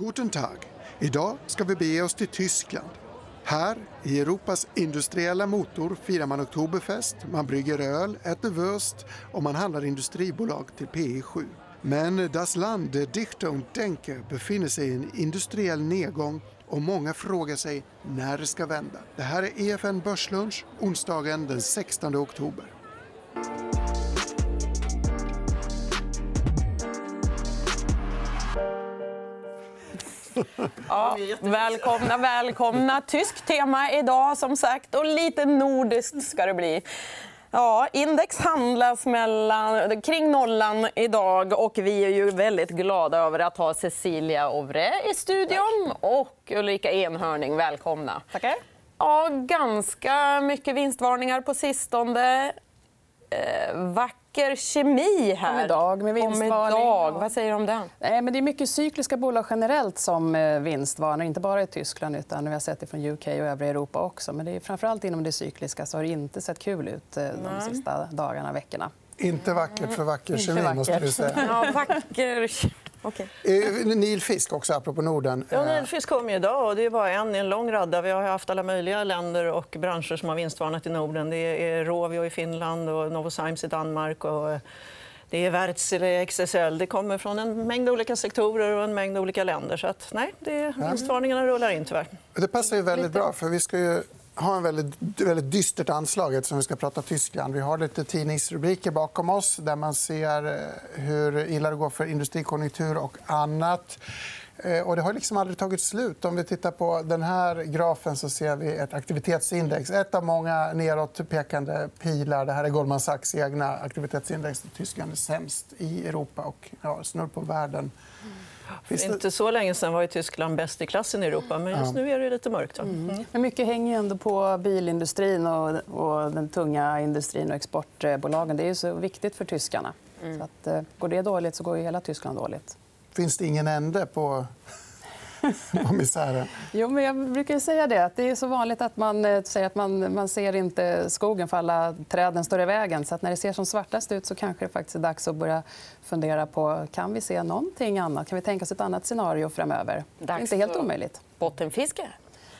Guten Tag. Idag ska vi bege oss till Tyskland. Här, i Europas industriella motor, firar man Oktoberfest, man brygger öl, äter wurst och man handlar industribolag till PE7. Men Das Land der Dichter und Denker befinner sig i en industriell nedgång och många frågar sig när det ska vända. Det här är EFN Börslunch onsdagen den 16 oktober. Ja, välkomna, välkomna. Tyskt tema idag, som sagt. Och lite nordiskt ska det bli. Ja, index handlas mellan, kring nollan idag. och Vi är ju väldigt glada över att ha Cecilia Ovre i studion och Ulrika Enhörning. Välkomna. Tackar. Ja, ganska mycket vinstvarningar på sistone. Eh, vacker kemi här. Om idag med vinstvarning. Om Vad säger du om den? Nej, men det är mycket cykliska bolag generellt som eh, vinstvarnar. Inte bara i Tyskland, utan vi har sett det från UK och övriga Europa också. Men det är framförallt inom det cykliska så har det inte sett kul ut eh, de sista dagarna, veckorna. Inte vackert för vacker kemi, måste du säga. Ja, vacker Okay. Eh, Neil Fisk, också, apropå Norden. Ja, Neil Fisk kom idag. Och det är bara en i en lång radda. Vi har haft alla möjliga länder och branscher som har vinstvarnat i Norden. Det är Rovio i Finland och Novozymes i Danmark. Och eh, det är Wärtsilä, XSL. Det kommer från en mängd olika sektorer och en mängd olika länder. Så att, nej, det, vinstvarningarna rullar in, tyvärr. Det passar ju väldigt bra. för Vi ska ju har en väldigt, väldigt dystert anslag eftersom vi ska prata Tyskland. Vi har lite tidningsrubriker bakom oss där man ser eh, hur illa det går för industrikonjunktur och annat. Eh, och det har liksom aldrig tagit slut. Om vi tittar på den här grafen så ser vi ett aktivitetsindex. Ett av många nedåtpekande pilar. Det här är Goldman Sachs egna aktivitetsindex. Tyskland är sämst i Europa och ja, snurr på världen. För inte så länge sen var Tyskland bäst i klassen i Europa. Men just nu är det lite mörkt. Mm. Men mycket hänger ändå på bilindustrin och, och den tunga industrin och exportbolagen. Det är så viktigt för tyskarna. Mm. Så att, eh, går det dåligt så går ju hela Tyskland dåligt. Finns det ingen ände på på misären. Jo, men jag brukar säga det. Att det är så vanligt att man eh, säger att man, man ser inte skogen för alla träden står i vägen. Så att när det ser som svartast ut så kanske det faktiskt är dags att börja fundera på kan vi se någonting annat. Kan vi tänka oss ett annat scenario framöver? Det är inte helt omöjligt. Bottenfiske?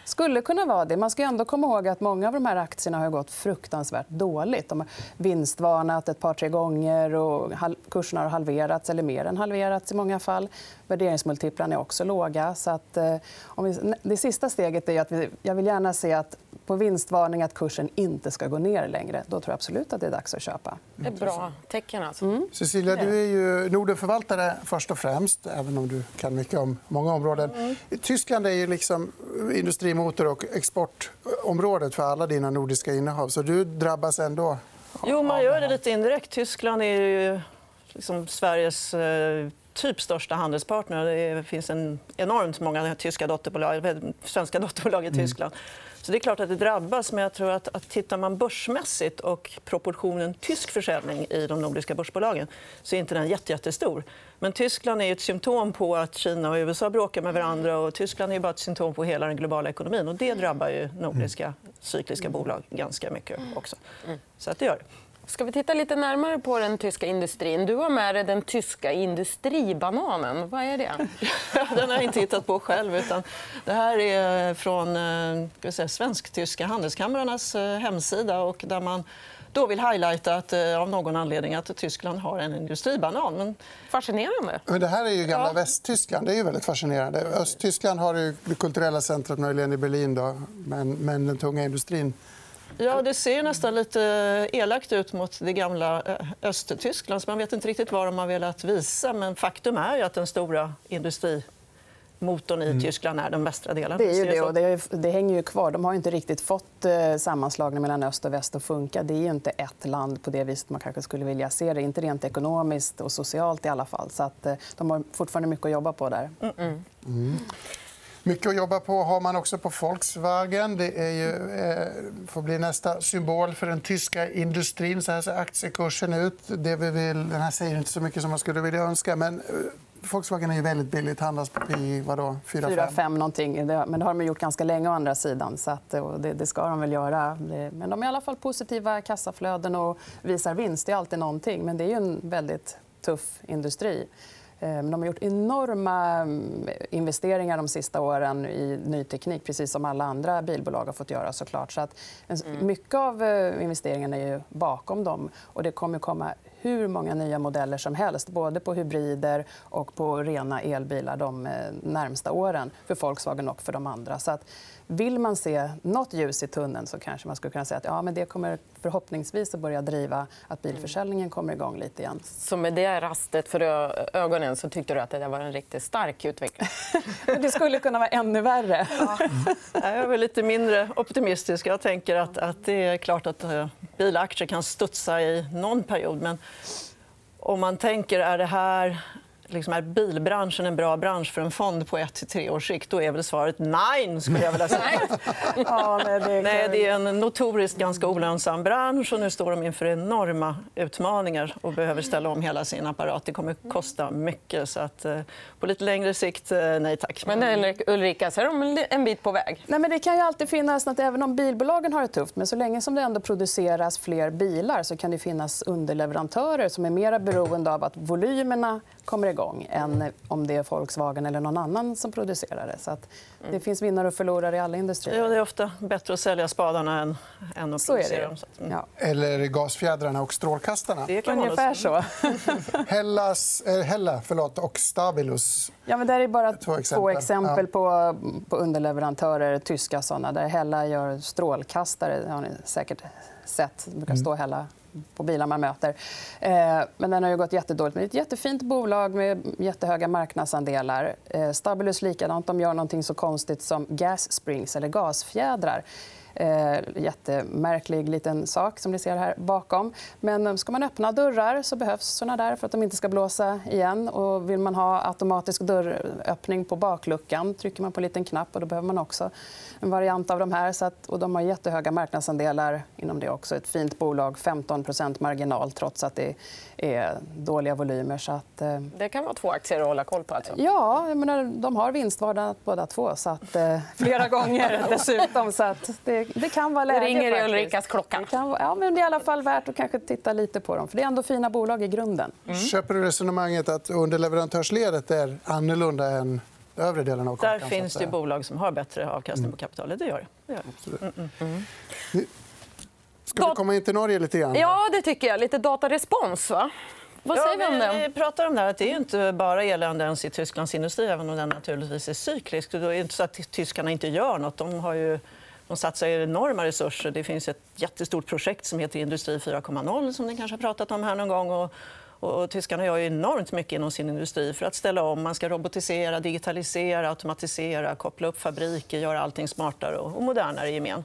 Skulle kunna vara det. Man ska ändå komma ihåg att många av de här aktierna har gått fruktansvärt dåligt. De har vinstvarnat ett par, tre gånger och kurserna har halverats eller mer än halverats i många fall. Värderingsmultiplarna är också låga. Så att, eh, om vi, det sista steget är att vi, jag vill gärna se att på vinstvarning att kursen inte ska gå ner längre. Då tror jag absolut att det är dags att köpa. Det är bra tecken. Alltså. Mm. Cecilia, du är ju Nordenförvaltare först och främst, även om du kan mycket om många områden. Mm. Tyskland är ju liksom industrimotor och exportområdet för alla dina nordiska innehav. Så du drabbas ändå. Jo, man gör det lite indirekt. Tyskland är ju liksom Sveriges eh, typ största handelspartner. Det finns en enormt många tyska dotterbolag, svenska dotterbolag i mm. Så det är klart att det drabbas. Men jag tror att, att tittar man börsmässigt och proportionen tysk försäljning i de nordiska börsbolagen så är inte den jättestor. Men Tyskland är ett symptom på att Kina och USA bråkar med varandra. och Tyskland är bara ett symptom på hela den globala ekonomin. Och det drabbar ju nordiska cykliska bolag ganska mycket. också. Så att det gör det. Ska vi titta lite närmare på den tyska industrin? Du har med dig den tyska industribananen. Vad är det? den har jag inte hittat på själv. Utan det här är från eh, svensk-tyska handelskamrarnas eh, hemsida. Och där man då vill highlighta att, eh, av någon anledning att Tyskland har en industribanan. Men... Fascinerande. Men det här är ju gamla ja. Västtyskland. Det är ju väldigt fascinerande. Östtyskland har det kulturella centret möjligen i Berlin. Då. Men, men den tunga industrin Ja, det ser nästan lite elakt ut mot det gamla eh, Östtyskland. man vet inte riktigt vad de har velat visa. Men faktum är att den stora industrimotorn i mm. Tyskland är den västra delen. Det, är ju det, och det, det hänger ju kvar. De har inte riktigt fått eh, sammanslagningen mellan öst och väst att funka. Det är inte ett land på det viset man kanske skulle vilja se det. Inte rent ekonomiskt och socialt i alla fall. Så att, eh, de har fortfarande mycket att jobba på där. Mm. Mm. Mycket att jobba på har man också på Volkswagen. Det är ju, eh, får bli nästa symbol för den tyska industrin. Så här ser aktiekursen ut. Det vi vill, den här säger inte så mycket som man skulle vilja önska. Men eh, Volkswagen är ju väldigt billigt. handlas i 4-5 någonting. Men det har de gjort ganska länge. å andra sidan. Så att, eh, det, det, ska de väl göra. Men de är i alla fall positiva kassaflöden och visar vinst. Det är alltid någonting. Men det är en väldigt tuff industri. Eh, de har gjort enorma mm, investeringar de sista åren i ny teknik precis som alla andra bilbolag har fått göra. såklart. Så att mm. Mycket av eh, investeringarna är ju bakom dem. Och det kommer komma hur många nya modeller som helst både på hybrider och på rena elbilar de eh, närmsta åren för Volkswagen och för de andra. Så att vill man se nåt ljus i tunneln så kanske man skulle kunna säga att ja, men det kommer förhoppningsvis att börja driva att bilförsäljningen kommer igång lite igen. Så med det rastet för ögonen så tyckte du att det var en riktigt stark utveckling? det skulle kunna vara ännu värre. Ja. Jag är lite mindre optimistisk. Jag tänker att, att det är klart att eh, bilaktier kan studsa i någon period. Men om man tänker, är det här liksom är bilbranschen en bra bransch för en fond på ett till tre års sikt? Då är väl svaret nej. Skulle jag vilja säga. ja, nej, det, är... nej, det är en notoriskt ganska olönsam bransch. och Nu står de inför enorma utmaningar och behöver ställa om hela sin apparat. Det kommer att kosta mycket. Så att, eh, på lite längre sikt, eh, nej tack. Men Ulrika, så är de en bit på väg. Nej, men det kan ju alltid finnas att även om bilbolagen har det tufft men så länge som det ändå produceras fler bilar så kan det finnas underleverantörer som är mer beroende av att volymerna kommer igång än om det är Volkswagen eller någon annan som producerar det. Så att det finns vinnare och förlorare i alla industrier. Ja, det är ofta bättre att sälja spadarna än, än att producera dem. Mm. Ja. Eller gasfjädrarna och strålkastarna. Det kan Ungefär så. Hellas, eh, Hella förlåt, och Stabilus. Ja, men det är bara två exempel, två exempel på, på underleverantörer, tyska såna, där Hella gör strålkastare. Det har ni säkert sett. Det brukar stå Hella på bilar man möter. Eh, men den har ju gått jättedåligt. Men det är ett jättefint bolag med jättehöga marknadsandelar. Eh, Stabilus likadant. De gör nåt så konstigt som gas springs, eller gasfjädrar. Eh, jättemärklig liten sak som ni ser här bakom. Men eh, ska man öppna dörrar så behövs såna där för att de inte ska blåsa igen. Och vill man ha automatisk dörröppning på bakluckan trycker man på en liten knapp. och Då behöver man också en variant av de här. Så att, och de har jättehöga marknadsandelar inom det också. Ett fint bolag, 15% marginal trots att det är dåliga volymer. Så att, eh... Det kan vara två aktier att hålla koll på. Alltså. Ja, menar, de har vinstvardag båda två. Så att, eh, flera gånger dessutom. Så att det, det kan vara läge. Det ringer i Ulrikas klocka. Det, kan ja, men det är i alla fall värt att kanske titta lite på dem. För Det är ändå fina bolag i grunden. Mm. Köper du resonemanget att underleverantörsledet är annorlunda än övre delen av kakan? Där finns det bolag som har bättre avkastning mm. på kapitalet. Det gör det. gör det. Mm, mm. Ska vi komma in till Norge lite grann? Ja, det tycker jag. Lite datarespons, va? Vad säger ja, vi om det? Vi pratar om det här, att det är inte bara elände ens i Tysklands industri, även om den naturligtvis är cyklisk. Det är inte så att tyskarna inte gör nåt. De har ju de satsar enorma resurser. Det finns ett jättestort projekt som heter Industri 4.0 som ni kanske har pratat om här någon gång. Och, och, och tyskarna gör enormt mycket inom sin industri för att ställa om. Man ska robotisera, digitalisera, automatisera, koppla upp fabriker, göra allting smartare och, och modernare i gemen.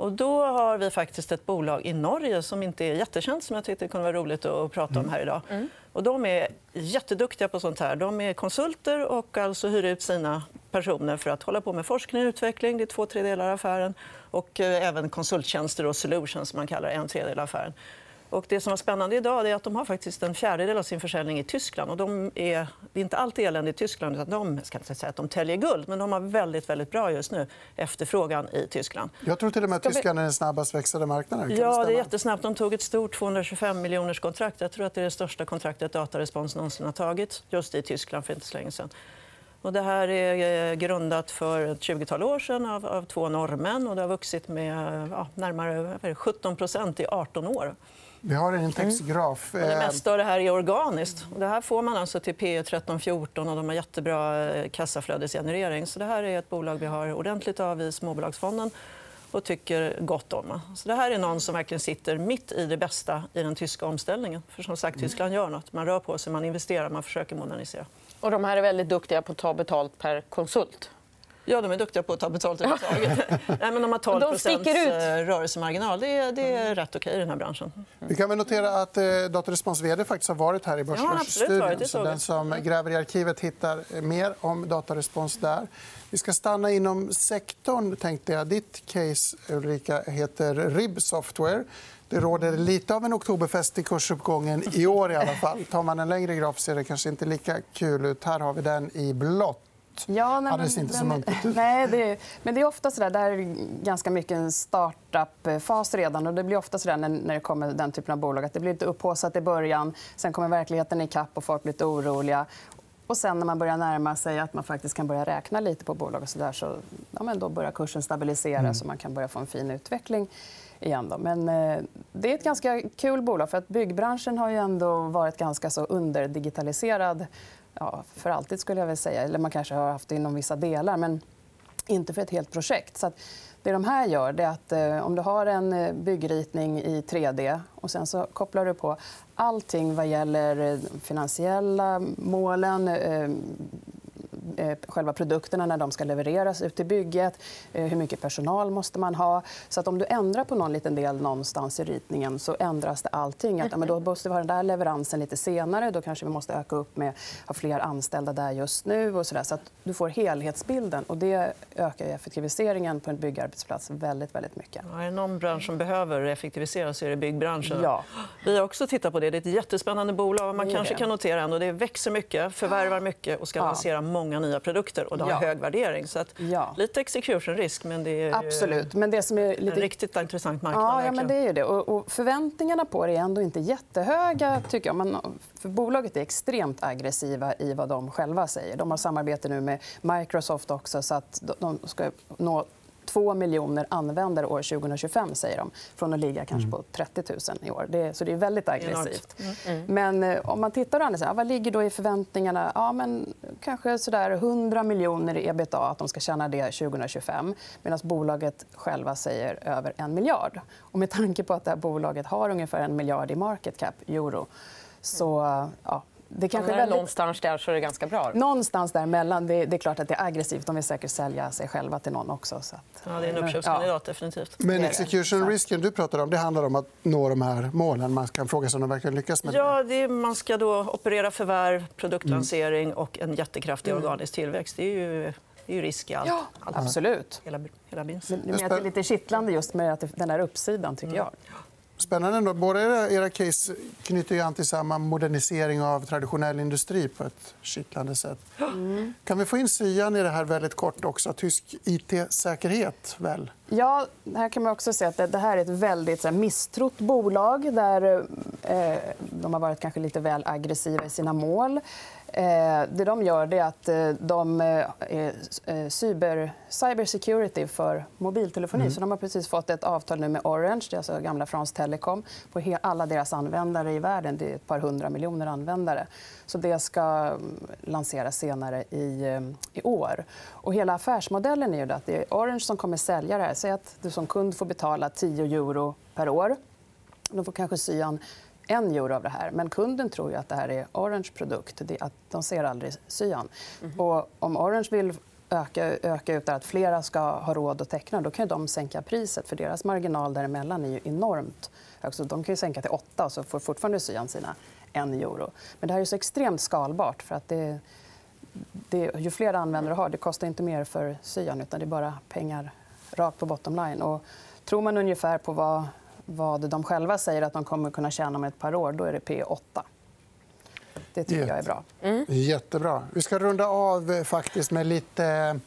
Och då har vi faktiskt ett bolag i Norge som inte är jättekänt som jag tyckte kunde vara roligt att prata om här idag. Mm. Och de är jätteduktiga på sånt här. De är konsulter och alltså hyr ut sina personer för att hålla på med forskning och utveckling. Det är två tredjedelar av affären. Och eh, även konsulttjänster och solutions, som man kallar en tredjedel av affären. Och det som är spännande idag är att de har faktiskt en fjärdedel av sin försäljning i Tyskland. Och de är, det är inte alltid elände i Tyskland. Utan de ska inte säga att de täljer guld, men de har väldigt, väldigt bra just nu efterfrågan i Tyskland. Jag tror till och med att Tyskland är den snabbast växande marknaden. Ja, det är jättesnabbt. De tog ett stort 225 miljoners kontrakt. Jag tror att det är det största kontraktet Datarespons någonsin har tagit just i Tyskland för inte så länge sedan. Och det här är eh, grundat för ett 20-tal år sedan av, av två norrmän. Och det har vuxit med ja, närmare 17% i 18 år. Vi har en textgraf. Mm. Det mesta av det här är organiskt. Det här får man alltså till P 13-14 och de har jättebra eh, kassaflödesgenerering. Så det här är ett bolag vi har ordentligt av i Småbolagsfonden och tycker gott om. Så det här är någon som verkligen sitter mitt i det bästa i den tyska omställningen. För som sagt, Tyskland gör nåt. Man rör på sig, man investerar, man försöker modernisera. Och de här är väldigt duktiga på att ta betalt per konsult. Ja, de är duktiga på att ta betalt överhuvudtaget. Nej, men de har 12 de eh, rörelsemarginal. Det är, det är rätt okej i den här branschen. Vi kan väl notera att eh, Datarespons vd faktiskt har varit här i Börsbörsstudion. Ja, den som gräver i arkivet hittar mer om Datarespons där. Vi ska stanna inom sektorn. tänkte jag. Ditt case, Ulrika, heter RIB Software. Det råder lite av en oktoberfest i kursuppgången i år. i alla fall. Tar man en längre graf ser det kanske inte lika kul ut. Här har vi den i blått. Ja, nej, men, inte så muntert ut. Nej, det är, men det är ofta så där, där är ganska mycket en startup-fas redan. Och det blir ofta så där när, när det kommer den typen av bolag att det blir lite upphaussat i början. Sen kommer verkligheten ikapp och folk blir lite oroliga. Och sen när man börjar närma sig att man faktiskt kan börja räkna lite på bolag och så, där, så ja, men då börjar kursen stabiliseras mm. och man kan börja få en fin utveckling igen. Då. Men eh, det är ett ganska kul bolag. för att Byggbranschen har ju ändå varit ganska så underdigitaliserad ja, för alltid. skulle jag väl säga. Eller man kanske har haft det inom vissa delar, men inte för ett helt projekt. Så det de här gör är att eh, om du har en eh, byggritning i 3D och sen så kopplar du på allting vad gäller eh, finansiella målen Eh, själva produkterna när de ska levereras ut till bygget. Eh, hur mycket personal måste man ha? Så att om du ändrar på någon liten del någonstans i ritningen så ändras det allting. Att, men då måste vi ha den där leveransen lite senare. Då kanske vi måste öka upp med ha fler anställda där just nu. Och så, där. så att du får helhetsbilden. Och det ökar effektiviseringen på en byggarbetsplats väldigt, väldigt mycket. Ja, är det någon bransch som behöver effektiviseras så är det byggbranschen. Ja. Vi har också tittat på det. Det är ett jättespännande bolag. Man kanske kan notera ändå. Det växer mycket, förvärvar mycket och ska lansera många nya produkter och det har ja. hög värdering. Så att, ja. Lite execution risk, men det är Absolut. Men det som är lite... en riktigt intressant marknad. Ja, ja men det är det. Och, förväntningarna på det är ändå inte jättehöga. Tycker jag. Man, för bolaget är extremt aggressiva i vad de själva säger. De har samarbete nu med Microsoft också så att de ska nå 2 miljoner användare år 2025, säger de, från att ligga kanske mm. på 30 000 i år. Det, så det är väldigt aggressivt. Mm. Mm. Men eh, om man tittar ja, vad ligger då i förväntningarna? Ja, men kanske sådär 100 miljoner i ebitda, att de ska tjäna det 2025 medan bolaget själva säger över en miljard. Och med tanke på att det här bolaget har ungefär en miljard i market cap, euro så ja, det kanske är väldigt... Någonstans där så är det ganska bra. Någonstans däremellan. Det, det är klart att det är aggressivt. De vill säkert sälja sig själva till någon också. Så att... ja, det är en uppköpskandidat, ja. definitivt. Men execution-risken du pratar om det handlar om att nå de här målen. Man kan fråga sig om de verkligen lyckas med det. Ja, det är, man ska då operera förvärv, produktlansering mm. och en jättekraftig mm. organisk tillväxt. Det är ju det är ju risk i allt. Ja, absolut. Hela, hela Men det är lite kittlande just med den här uppsidan. tycker jag. Mm. Spännande. Ändå. Båda era, era case knyter ju an till samma modernisering av traditionell industri på ett kittlande sätt. Mm. Kan vi få in Syan i det här väldigt kort också? Tysk it-säkerhet, väl? Ja, här kan man också se att det här är ett väldigt misstrott bolag där eh, de har varit kanske lite väl aggressiva i sina mål. Eh, det de gör är att eh, de eh, är cyber, cybersecurity för mobiltelefoni. Mm. Så de har precis fått ett avtal nu med Orange, det är alltså gamla France Telecom på alla deras användare i världen. Det är ett par hundra miljoner användare. Så det ska mm, lanseras senare i, i år. Och hela affärsmodellen är att det är Orange som kommer sälja det här. Säg att du som kund får betala 10 euro per år. Då får kanske Cyan en euro av det här. Men kunden tror ju att det här är Orange produkt. Att de ser aldrig cyan. Mm. Och om Orange vill öka, öka ut att flera ska ha råd att teckna då kan de sänka priset. för Deras marginal däremellan är ju enormt hög. Så de kan sänka till 8 och så får fortfarande cyan sina 1 euro. Men det här är så extremt skalbart. för att det, det, Ju fler användare har, det kostar inte mer för cyan utan det är bara pengar rakt på bottom line. Och tror man ungefär på vad vad de själva säger att de kommer kunna tjäna om ett par år, då är det P8. Det tycker jag är bra. Mm. Jättebra. Vi ska runda av eh, faktiskt med lite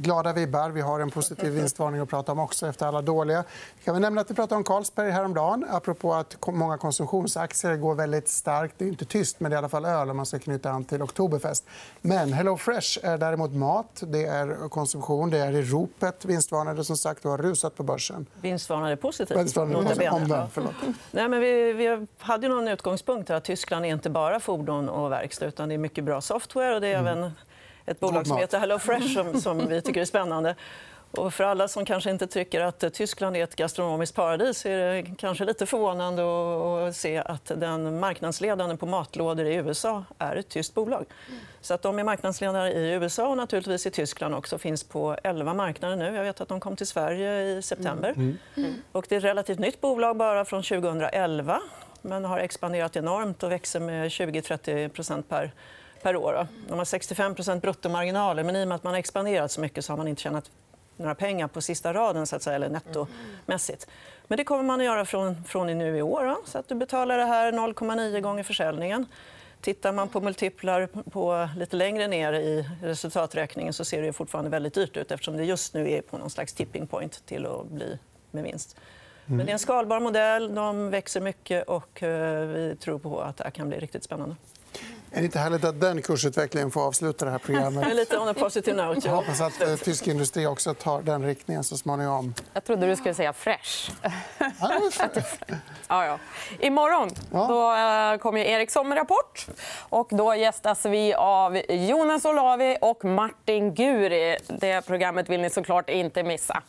glada vibbar. Vi har en positiv vinstvarning att prata om också efter alla dåliga. Vi kan nämna att vi pratade om Carlsberg häromdagen apropå att många konsumtionsaktier går väldigt starkt. Det är inte tyst, men det är i alla fall öl om man ska knyta an till Oktoberfest. Men Hello Fresh är däremot mat, det är konsumtion, det är i ropet. Vinstvarnade som sagt och har rusat på börsen. Vinstvarnade positivt. Vinstvarnade Omvänd, förlåt. Nej, men vi, vi hade någon utgångspunkt här att Tyskland är inte bara fordon och verkstad utan det är mycket bra software och det är mm. även ett bolag som heter Hello Fresh som, som vi tycker är spännande. Och för alla som kanske inte tycker att Tyskland är ett gastronomiskt paradis är det kanske lite förvånande att se att den marknadsledande på matlådor i USA är ett tyskt bolag. Så att de är marknadsledare i USA och naturligtvis i Tyskland också. finns på 11 marknader nu. Jag vet att de kom till Sverige i september. Mm. Mm. Och det är ett relativt nytt bolag, bara från 2011 men har expanderat enormt och växer med 20-30% per per år. De har 65% bruttomarginaler, men i och med att man har expanderat så mycket så har man inte tjänat några pengar på sista raden, så att säga, eller nettomässigt. Men det kommer man att göra från, från nu i år. Då, så att du betalar det här 0,9 gånger försäljningen. Tittar man på multiplar på lite längre ner i resultaträkningen så ser det fortfarande väldigt dyrt ut eftersom det just nu är på någon slags tipping point till att bli med vinst. Men det är en skalbar modell, de växer mycket och eh, vi tror på att det här kan bli riktigt spännande. Är det inte härligt att den kursutvecklingen får avsluta det här programmet? Är lite on a positive note. Jag Ja. hoppas att eh, tysk industri också tar den riktningen så småningom. Jag trodde du skulle säga fresh. Ja, Ja, ja. Imorgon Ja. då, eh, kommer Ericsson med rapport. Och då gästas vi av Jonas Olavi och Martin Guri. Det programmet vill ni såklart inte missa.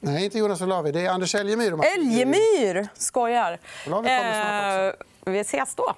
Nej, inte Jonas Olavi. Det är Anders Elgemyr. och Martin Guri. Eljemyr! Skojar. Olavi kommer snart också. Eh, vi ses då.